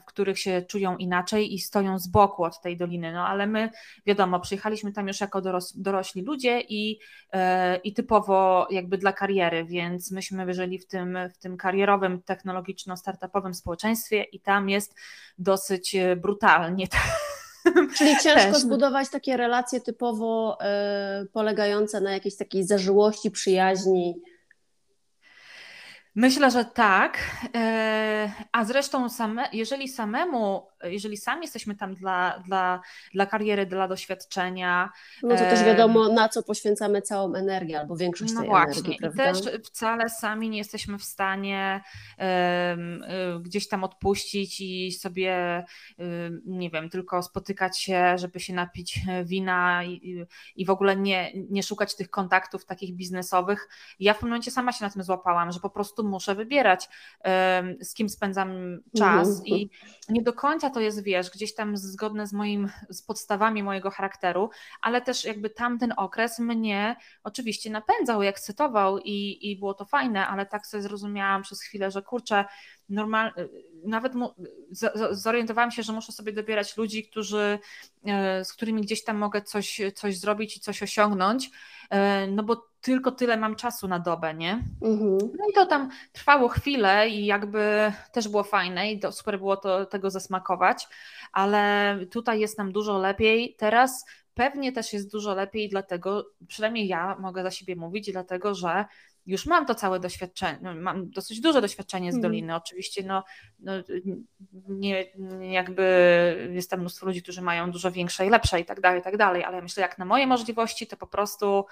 w których się czują inaczej i stoją z boku od tej doliny. No ale my, wiadomo, przyjechaliśmy tam już jako doros dorośli ludzie i, e, i typowo jakby dla kariery, więc myśmy wyżyli w tym, w tym karierowym, technologiczno-startupowym społeczeństwie i tam jest dosyć e, brutalnie. Czyli ciężko Też. zbudować takie relacje typowo y, polegające na jakiejś takiej zażyłości, przyjaźni. Myślę, że tak. E, a zresztą, same, jeżeli samemu, jeżeli sami jesteśmy tam dla, dla, dla kariery, dla doświadczenia. No to też wiadomo, na co poświęcamy całą energię albo większość no tej właśnie. energii. Prawda? I też wcale sami nie jesteśmy w stanie um, gdzieś tam odpuścić i sobie, um, nie wiem, tylko spotykać się, żeby się napić wina i, i w ogóle nie, nie szukać tych kontaktów takich biznesowych. Ja w pewnym momencie sama się na tym złapałam, że po prostu muszę wybierać, z kim spędzam czas mhm. i nie do końca to jest, wiesz, gdzieś tam zgodne z moim, z podstawami mojego charakteru, ale też jakby tamten okres mnie oczywiście napędzał, ekscytował i, i było to fajne, ale tak sobie zrozumiałam przez chwilę, że kurczę, normal, nawet mu, z, zorientowałam się, że muszę sobie dobierać ludzi, którzy, z którymi gdzieś tam mogę coś, coś zrobić i coś osiągnąć, no bo tylko tyle mam czasu na dobę, nie? Mhm. No i to tam trwało chwilę i jakby też było fajne i to super było to, tego zasmakować, ale tutaj jest nam dużo lepiej. Teraz pewnie też jest dużo lepiej, dlatego, przynajmniej ja mogę za siebie mówić, dlatego że już mam to całe doświadczenie, no, mam dosyć duże doświadczenie z mhm. Doliny. Oczywiście, no, no nie, jakby jest tam mnóstwo ludzi, którzy mają dużo większe i lepsze i tak dalej, i tak dalej, ale ja myślę, jak na moje możliwości, to po prostu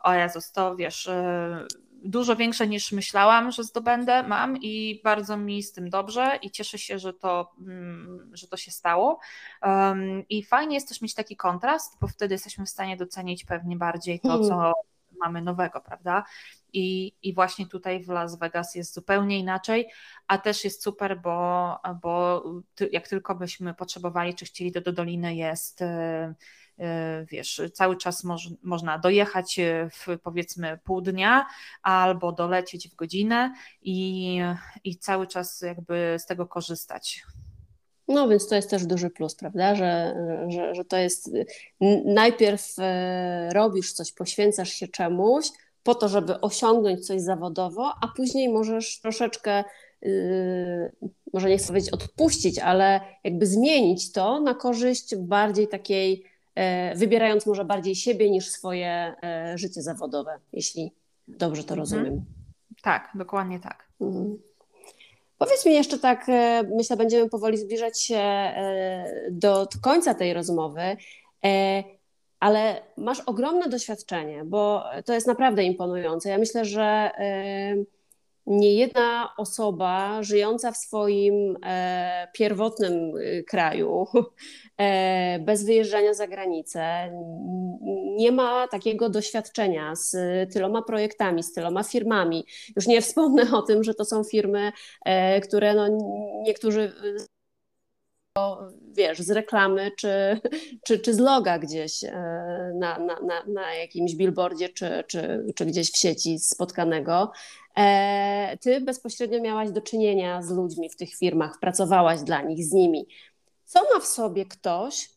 o Jezus, to wiesz, y, dużo większe niż myślałam, że zdobędę, mam i bardzo mi z tym dobrze i cieszę się, że to, mm, że to się stało. I fajnie jest też mieć taki kontrast, bo wtedy jesteśmy w stanie docenić pewnie bardziej to, co hmm. mamy nowego, prawda? I, I właśnie tutaj w Las Vegas jest zupełnie inaczej, a też jest super, bo, bo jak tylko byśmy potrzebowali, czy chcieli, to do Doliny jest y, E, wiesz, cały czas moż, można dojechać e, w powiedzmy pół dnia albo dolecieć w godzinę i, i cały czas jakby z tego korzystać. No więc to jest też duży plus, prawda, że, że, że to jest najpierw robisz coś, poświęcasz się czemuś po to, żeby osiągnąć coś zawodowo, a później możesz troszeczkę Yy, może nie chcę powiedzieć odpuścić, ale jakby zmienić to na korzyść bardziej takiej E, wybierając może bardziej siebie niż swoje e, życie zawodowe, jeśli dobrze to mhm. rozumiem. Tak, dokładnie tak. Mhm. Powiedz mi jeszcze tak, e, myślę, będziemy powoli zbliżać się do końca tej rozmowy, ale masz ogromne doświadczenie, bo to jest naprawdę imponujące. Ja myślę, że nie jedna osoba żyjąca w swoim e, pierwotnym e, kraju, e, bez wyjeżdżania za granicę, nie ma takiego doświadczenia z tyloma projektami, z tyloma firmami. Już nie wspomnę o tym, że to są firmy, e, które no, niektórzy wiesz, z reklamy czy, czy, czy z loga gdzieś e, na, na, na, na jakimś billboardzie czy, czy, czy gdzieś w sieci spotkanego. E, ty bezpośrednio miałaś do czynienia z ludźmi w tych firmach, pracowałaś dla nich, z nimi. Co ma w sobie ktoś,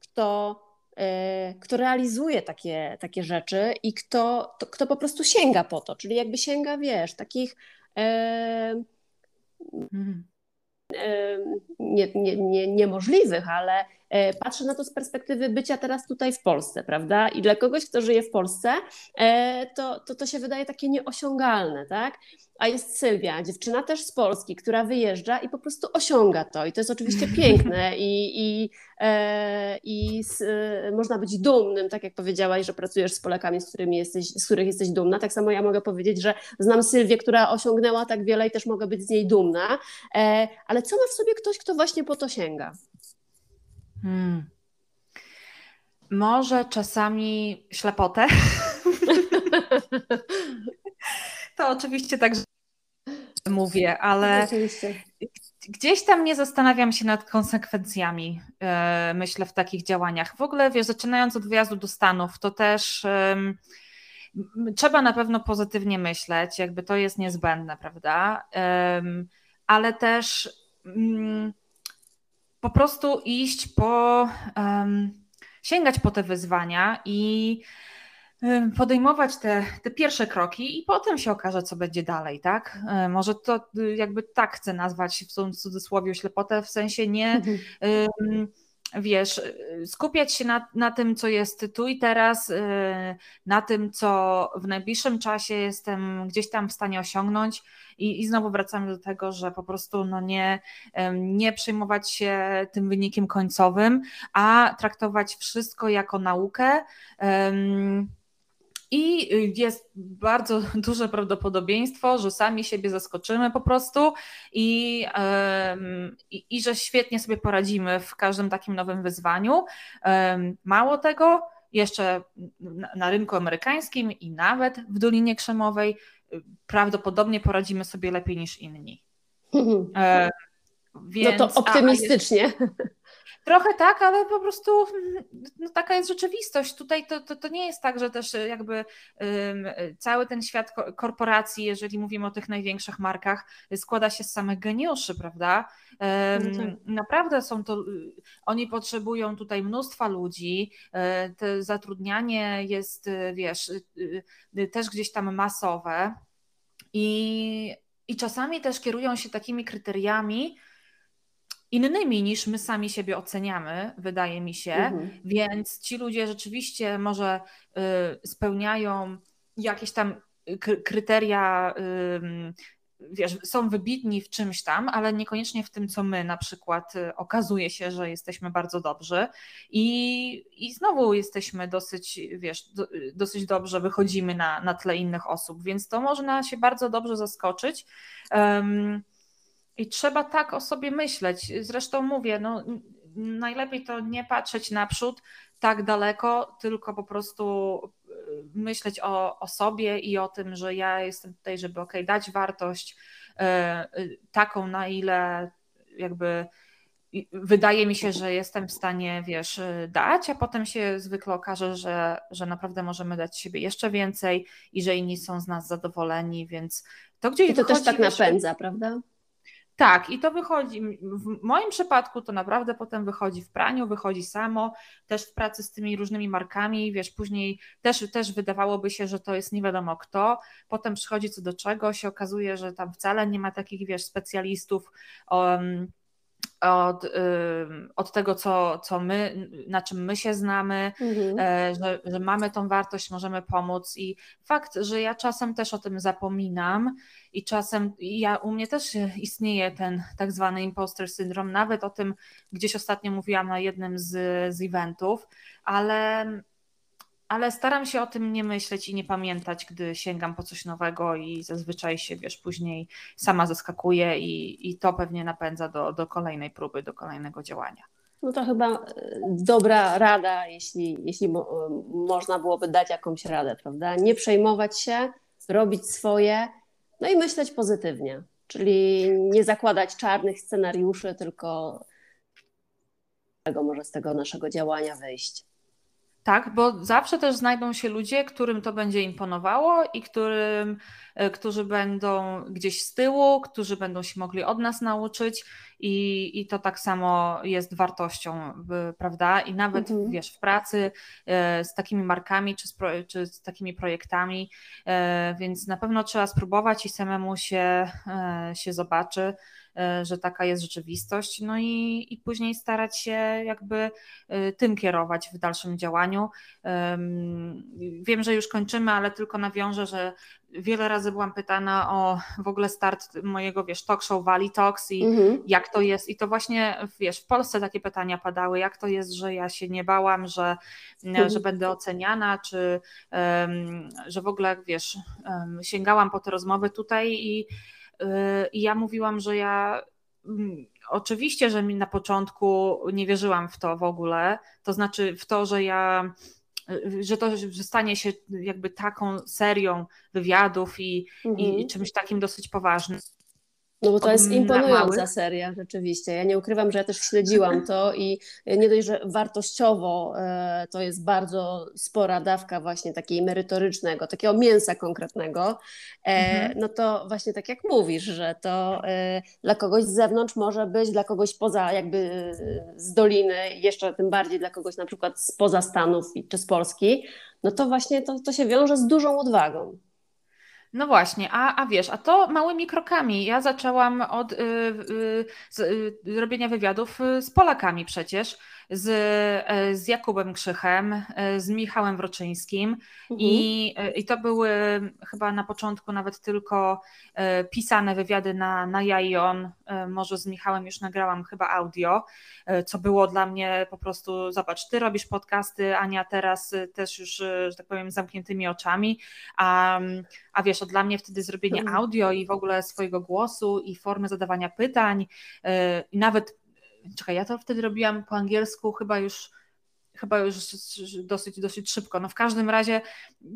kto, e, kto realizuje takie, takie rzeczy i kto, to, kto po prostu sięga po to, czyli jakby sięga, wiesz, takich. Mhm nie, nie, nie, niemożliwych, ale patrzę na to z perspektywy bycia teraz tutaj w Polsce, prawda? I dla kogoś, kto żyje w Polsce, e, to, to, to się wydaje takie nieosiągalne, tak? A jest Sylwia, dziewczyna też z Polski, która wyjeżdża i po prostu osiąga to. I to jest oczywiście piękne i, i, e, i z, e, można być dumnym, tak jak powiedziałaś, że pracujesz z Polakami, z, którymi jesteś, z których jesteś dumna. Tak samo ja mogę powiedzieć, że znam Sylwię, która osiągnęła tak wiele i też mogę być z niej dumna. E, ale co ma w sobie ktoś, kto właśnie po to sięga? Hmm. Może czasami ślepotę. to oczywiście tak, mówię, ale Oczywiście. gdzieś tam nie zastanawiam się nad konsekwencjami, e, myślę, w takich działaniach. W ogóle, wiesz, zaczynając od wyjazdu do Stanów, to też trzeba na pewno pozytywnie myśleć, jakby to jest niezbędne, prawda? ale też mm, po prostu iść po, sięgać po te wyzwania i podejmować te, te pierwsze kroki i potem się okaże, co będzie dalej, tak? E, może to y, jakby tak chcę nazwać w cudzysłowie ślepotę, w sensie nie mhm. Wiesz, skupiać się na, na tym, co jest tu i teraz, y, na tym, co w najbliższym czasie jestem gdzieś tam w stanie osiągnąć i, i znowu wracamy do tego, że po prostu no nie, nie przejmować się tym wynikiem końcowym, a traktować wszystko jako naukę. I jest bardzo duże prawdopodobieństwo, że sami siebie zaskoczymy po prostu i, i, i, że świetnie sobie poradzimy w każdym takim nowym wyzwaniu. Mało tego, jeszcze na rynku amerykańskim i nawet w Dolinie Krzemowej prawdopodobnie poradzimy sobie lepiej niż inni. E, więc, no to optymistycznie. A, Trochę tak, ale po prostu no, taka jest rzeczywistość. Tutaj to, to, to nie jest tak, że też jakby um, cały ten świat korporacji, jeżeli mówimy o tych największych markach, składa się z samych geniuszy, prawda? Um, naprawdę są to, oni potrzebują tutaj mnóstwa ludzi, to zatrudnianie jest, wiesz, też gdzieś tam masowe i, i czasami też kierują się takimi kryteriami, innymi niż my sami siebie oceniamy, wydaje mi się. Mhm. Więc ci ludzie rzeczywiście może y, spełniają jakieś tam kryteria, wiesz, są wybitni w czymś tam, ale niekoniecznie w tym, co my na przykład y, okazuje się, że jesteśmy bardzo dobrzy i, i znowu jesteśmy dosyć, wiesz, do, dosyć dobrze wychodzimy na, na tle innych osób, więc to można się bardzo dobrze zaskoczyć. Um, i trzeba tak o sobie myśleć. Zresztą mówię, no, najlepiej to nie patrzeć naprzód tak daleko, tylko po prostu y, myśleć o, o sobie i o tym, że ja jestem tutaj, żeby ok, dać wartość y, taką, na ile jakby wydaje mi się, że jestem w stanie, wiesz, dać, a potem się zwykle okaże, że, że naprawdę możemy dać siebie jeszcze więcej i że inni są z nas zadowoleni, więc to gdzieś I to też tak napędza, prawda? Tak, i to wychodzi. W moim przypadku to naprawdę potem wychodzi w praniu, wychodzi samo, też w pracy z tymi różnymi markami. Wiesz, później też, też wydawałoby się, że to jest nie wiadomo kto. Potem przychodzi co do czego, się okazuje, że tam wcale nie ma takich, wiesz, specjalistów. Um, od, od tego, co, co my, na czym my się znamy, mhm. E, że, że mamy tą wartość, możemy pomóc. I fakt, że ja czasem też o tym zapominam i czasem ja, u mnie też istnieje ten tak zwany imposter syndrom, nawet o tym gdzieś ostatnio mówiłam na jednym z, z eventów, ale ale staram się o tym nie myśleć i nie pamiętać, gdy sięgam po coś nowego i zazwyczaj się, wiesz, później sama zaskakuję i, i to pewnie napędza do, do kolejnej próby, do kolejnego działania. No to chyba e, dobra rada, jeśli, jeśli mo można byłoby dać jakąś radę, prawda? Nie przejmować się, robić swoje, no i myśleć pozytywnie, czyli nie zakładać czarnych scenariuszy, tylko może z tego naszego działania wyjść. Tak, bo zawsze też znajdą się ludzie, którym to będzie imponowało i którym, e, którzy będą gdzieś z tyłu, którzy będą się mogli od nas nauczyć i, i to tak samo jest wartością, prawda? I nawet mhm. wiesz, w pracy e, z takimi markami czy z, czy z takimi projektami, e, więc na pewno trzeba spróbować i samemu się, się zobaczy że taka jest rzeczywistość, no i, i później starać się jakby e, tym kierować w dalszym działaniu. Wiem, że już kończymy, ale tylko nawiążę, że wiele razy byłam pytana o w ogóle start mojego, wiesz, talk show Valley Talks i mhm. jak to jest. I to właśnie, wiesz, w Polsce takie pytania padały, jak to jest, że ja się nie bałam, że, mhm. że będę oceniana, czy um, że w ogóle, wiesz, um, sięgałam po te rozmowy tutaj i i ja mówiłam, że ja mm, oczywiście, że mi na początku nie wierzyłam w to w ogóle, to znaczy w to, że ja że to że stanie się jakby taką serią wywiadów i, mhm. i czymś takim dosyć poważnym. No bo to jest imponująca seria, rzeczywiście. Ja nie ukrywam, że ja też śledziłam to i nie dość, że wartościowo e, to jest bardzo spora dawka właśnie takiej merytorycznego, takiego mięsa konkretnego, e, mhm. no to właśnie tak jak mówisz, że to e, dla kogoś z zewnątrz może być, dla kogoś poza jakby z doliny, jeszcze tym bardziej dla kogoś na przykład spoza Stanów czy z Polski, no to właśnie to, to się wiąże z dużą odwagą. No właśnie, a, a wiesz, a to małymi krokami. Ja zaczęłam od y, y, z, y, robienia wywiadów y, z Polakami przecież z, e, z Jakubem Krzychem, e, z Michałem Wroczyńskim mhm. i, e, i to były chyba na początku nawet tylko pisane wywiady na, na ja i on, może z Michałem już nagrałam chyba audio, co było dla mnie po prostu, zobacz, ty robisz podcasty, Ania teraz też już, że tak powiem, zamkniętymi oczami, a, a wiesz, dla mnie wtedy zrobienie mhm. audio i w ogóle swojego głosu i formy zadawania pytań i nawet czekaj, ja to wtedy robiłam po angielsku chyba już chyba już dosyć, dosyć szybko. No w każdym razie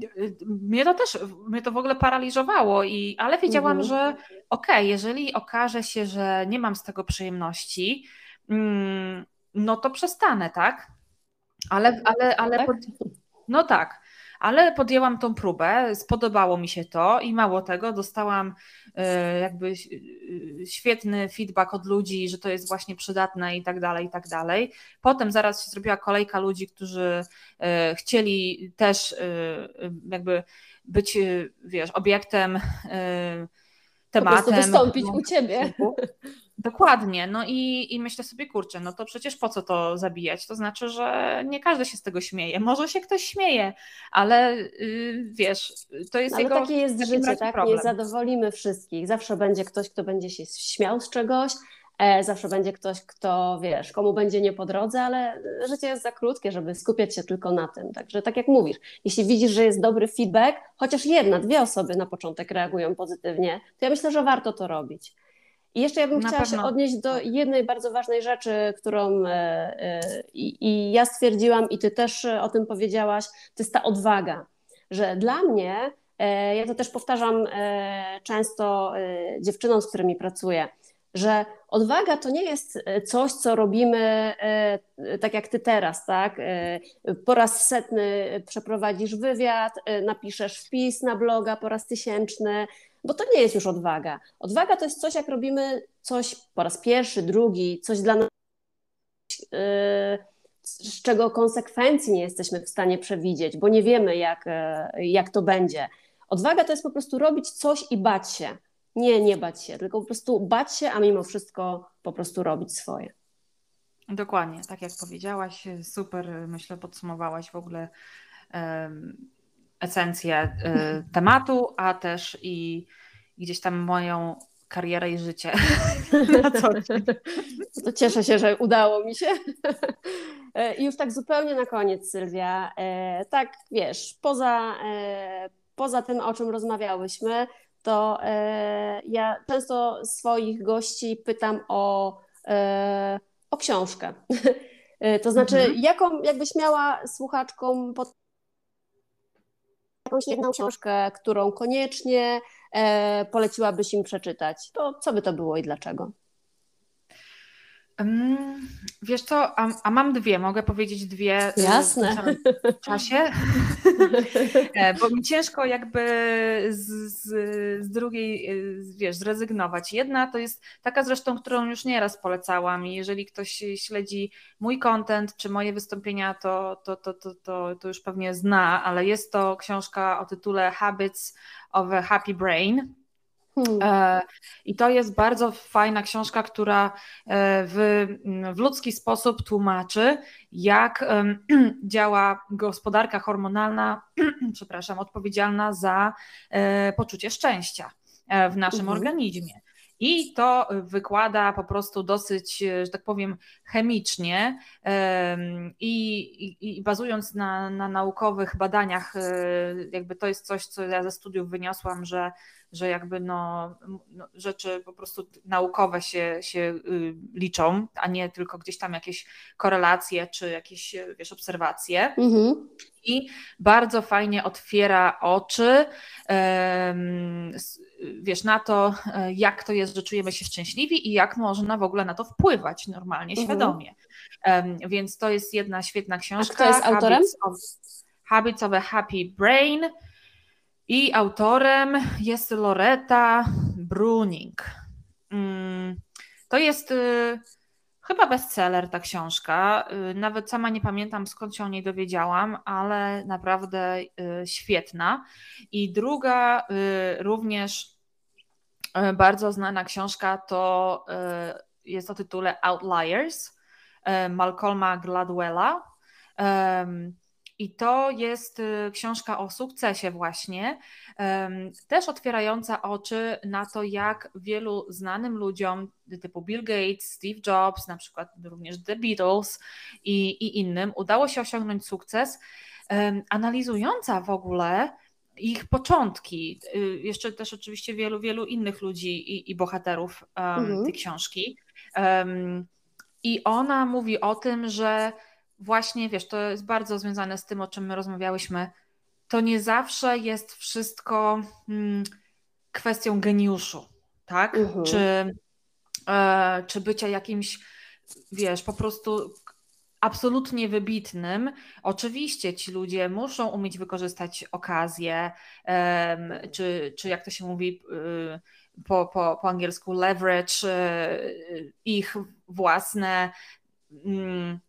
y, mnie to też, mnie to w ogóle paraliżowało, i, ale wiedziałam, mhm. że okej, okay, jeżeli okaże się, że nie mam z tego przyjemności, mm, no to przestanę, tak? Ale, ale, ale tak? no tak ale podjęłam tą próbę, spodobało mi się to i mało tego, dostałam e, jakby e, świetny feedback od ludzi, że to jest właśnie przydatne i tak dalej, i tak dalej. Potem zaraz się zrobiła kolejka ludzi, którzy e, chcieli też jakby być, wiesz, obiektem tematem. Po wystąpić u ciebie. Dokładnie, no i, i myślę sobie, kurczę, no to przecież po co to zabijać? To znaczy, że nie każdy się z tego śmieje. Może się ktoś śmieje, ale yy, wiesz, to jest ale jego. takie jest życie, tak? Problem. Nie zadowolimy wszystkich. Zawsze będzie ktoś, kto będzie się śmiał z czegoś, e, zawsze będzie ktoś, kto wiesz, komu będzie nie po drodze, ale życie jest za krótkie, żeby skupiać się tylko na tym. Także tak jak mówisz, jeśli widzisz, że jest dobry feedback, chociaż jedna, dwie osoby na początek reagują pozytywnie, to ja myślę, że warto to robić. I jeszcze ja bym Na chciała pewno. się odnieść do jednej bardzo ważnej rzeczy, którą e, e, i, i ja stwierdziłam, i ty też o tym powiedziałaś, to jest ta odwaga, że dla mnie, e, ja to też powtarzam często dziewczynom, z którymi pracuję, że odwaga to nie jest coś, co robimy tak jak ty teraz, tak? Po raz setny przeprowadzisz wywiad, napiszesz wpis na bloga po raz tysięczny, bo to nie jest już odwaga. Odwaga to jest coś, jak robimy coś po raz pierwszy, drugi, coś dla nas, yy, z czego konsekwencji nie jesteśmy w stanie przewidzieć, bo nie wiemy, jak, yy, jak to będzie. Odwaga to jest po prostu robić coś i bać się. Nie, nie bać się, tylko po prostu bać się, a mimo wszystko po prostu robić swoje. Dokładnie, tak jak powiedziałaś, super, myślę, podsumowałaś w ogóle esencję y, tematu, a też i gdzieś tam moją karierę i życie na co. To cieszę się, że udało mi się. E, I już tak zupełnie na koniec, Sylwia. E, tak, wiesz, poza, e, poza tym, o czym rozmawiałyśmy, to ja często swoich gości pytam o, o książkę. To znaczy, mhm. jaką jakbyś miała słuchaczkom pod jakąś jedną książkę, którą koniecznie e, poleciłabyś im przeczytać, to co by to było i dlaczego? Wiesz co, a, a, mam dwie, mogę powiedzieć dwie e, Jasne. w czasie, e, bo mi ciężko jakby z, z, z, drugiej, e, wiesz, zrezygnować. Jedna to jest taka zresztą, którą już nieraz polecałam i jeżeli ktoś śledzi mój content czy moje wystąpienia, to, to, to, to, to, to już pewnie zna, ale jest to książka o tytule Habits of a Happy Brain Hmm. E, I to jest bardzo fajna książka, która e, w, w ludzki sposób tłumaczy, jak działa gospodarka hormonalna, przepraszam, odpowiedzialna za e, poczucie szczęścia w naszym mhm. organizmie. I to wykłada po prostu dosyć, że tak powiem, chemicznie i, i, i bazując na, na naukowych badaniach, jakby to jest coś, co ja ze studiów wyniosłam, że że jakby no, no, rzeczy po prostu naukowe się, się y, liczą, a nie tylko gdzieś tam jakieś korelacje czy jakieś wiesz, obserwacje. Mhm. i bardzo fajnie otwiera oczy wiesz, na to, e, jak to jest, że czujemy się szczęśliwi i jak można w ogóle na to wpływać normalnie, mhm. świadomie. Więc to jest jedna świetna książka. A kto jest autorem? Habits of, Habits of a Happy Brain. I autorem jest Loretta Bruning. Mm, to jest y, chyba bestseller ta książka. Y, nawet sama nie pamiętam skąd się o niej dowiedziałam, ale naprawdę y, świetna. I druga również bardzo znana książka to jest o tytule Outliers Malcolma Gladwella. I to jest y, książka o sukcesie, właśnie, też otwierająca oczy na to, jak wielu znanym ludziom, typu Bill Gates, Steve Jobs, na przykład również The Beatles i, i innym, udało się osiągnąć sukces, analizująca w ogóle ich początki. Y, jeszcze też oczywiście wielu, wielu innych ludzi i, i bohaterów mhm. tej książki. I ona mówi o tym, że właśnie, wiesz, to jest bardzo związane z tym, o czym my rozmawiałyśmy. To nie zawsze jest wszystko hmm, kwestią geniuszu, tak? Mhm. Czy, e, czy bycia jakimś, wiesz, po prostu absolutnie wybitnym. Oczywiście ci ludzie muszą umieć wykorzystać okazję, czy, czy jak to się mówi y, po, po, po angielsku, leverage, y, ich własne mm,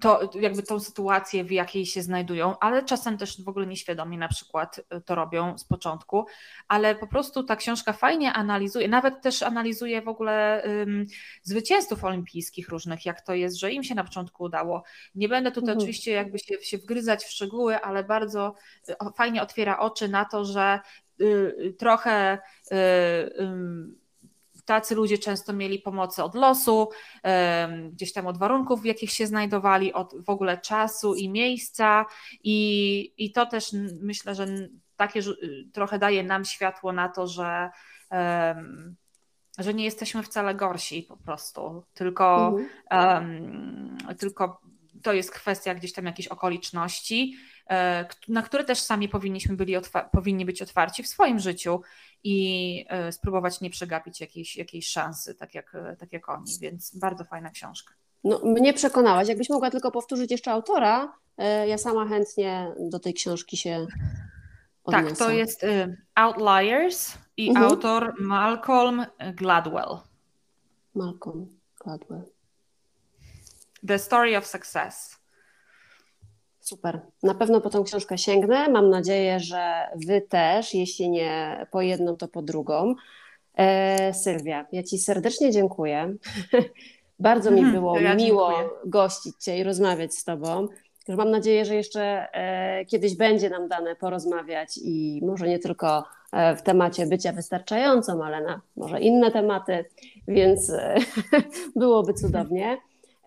to jakby tą sytuację, w jakiej się znajdują, ale czasem też w ogóle nieświadomie na przykład y, to robią z początku, ale po prostu ta książka fajnie analizuje, nawet też analizuje w ogóle um, zwycięzców olimpijskich różnych, jak to jest, że im się na początku udało. Nie będę tutaj mhm. oczywiście jakby się, się wgryzać w szczegóły, ale bardzo y, fajnie otwiera oczy na to, że y, trochę y, y, tacy ludzie często mieli pomocy od losu, gdzieś tam od warunków, w jakich się znajdowali, od w ogóle czasu i miejsca. I, i to też myślę, że takie trochę daje nam światło na to, że, że nie jesteśmy wcale gorsi po prostu, tylko, mhm. tylko to jest kwestia gdzieś tam jakichś okoliczności, na które też sami powinniśmy byli powinni być otwarci w swoim życiu i e, spróbować nie przegapić jakiejś, jakiejś szansy, tak jak, tak jak oni, więc bardzo fajna książka. No, mnie przekonałaś. Jakbyś mogła tylko powtórzyć jeszcze autora, e, ja sama chętnie do tej książki się odniosę. Tak, to jest Outliers i mhm. autor Malcolm Gladwell. Malcolm Gladwell. The Story of Success. Super. Na pewno po tą książkę sięgnę. Mam nadzieję, że Wy też, jeśli nie po jedną, to po drugą. E, Sylwia, ja Ci serdecznie dziękuję. Bardzo mi mhm, było ja miło dziękuję. gościć Cię i rozmawiać z Tobą. Mam nadzieję, że jeszcze e, kiedyś będzie nam dane porozmawiać i może nie tylko e, w temacie bycia wystarczającą, ale na może inne tematy, więc e, byłoby cudownie.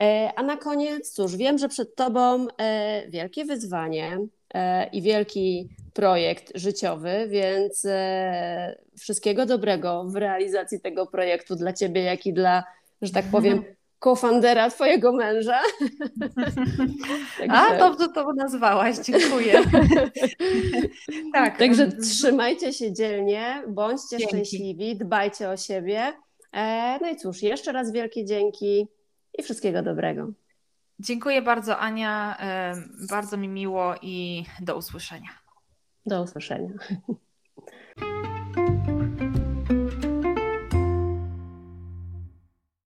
E, a na koniec, cóż, wiem, że przed Tobą e, wielkie wyzwanie e, i wielki projekt życiowy, więc wszystkiego dobrego w realizacji tego projektu dla Ciebie, jak i dla, że tak powiem, kofandera Twojego męża. Także... A, dobrze to nazwałaś, dziękuję. tak. Także trzymajcie się dzielnie, bądźcie dzięki. szczęśliwi, dbajcie o siebie. No i cóż, jeszcze raz wielkie dzięki i wszystkiego dobrego. Dziękuję bardzo, Ania. Bardzo mi miło i do usłyszenia. Do usłyszenia.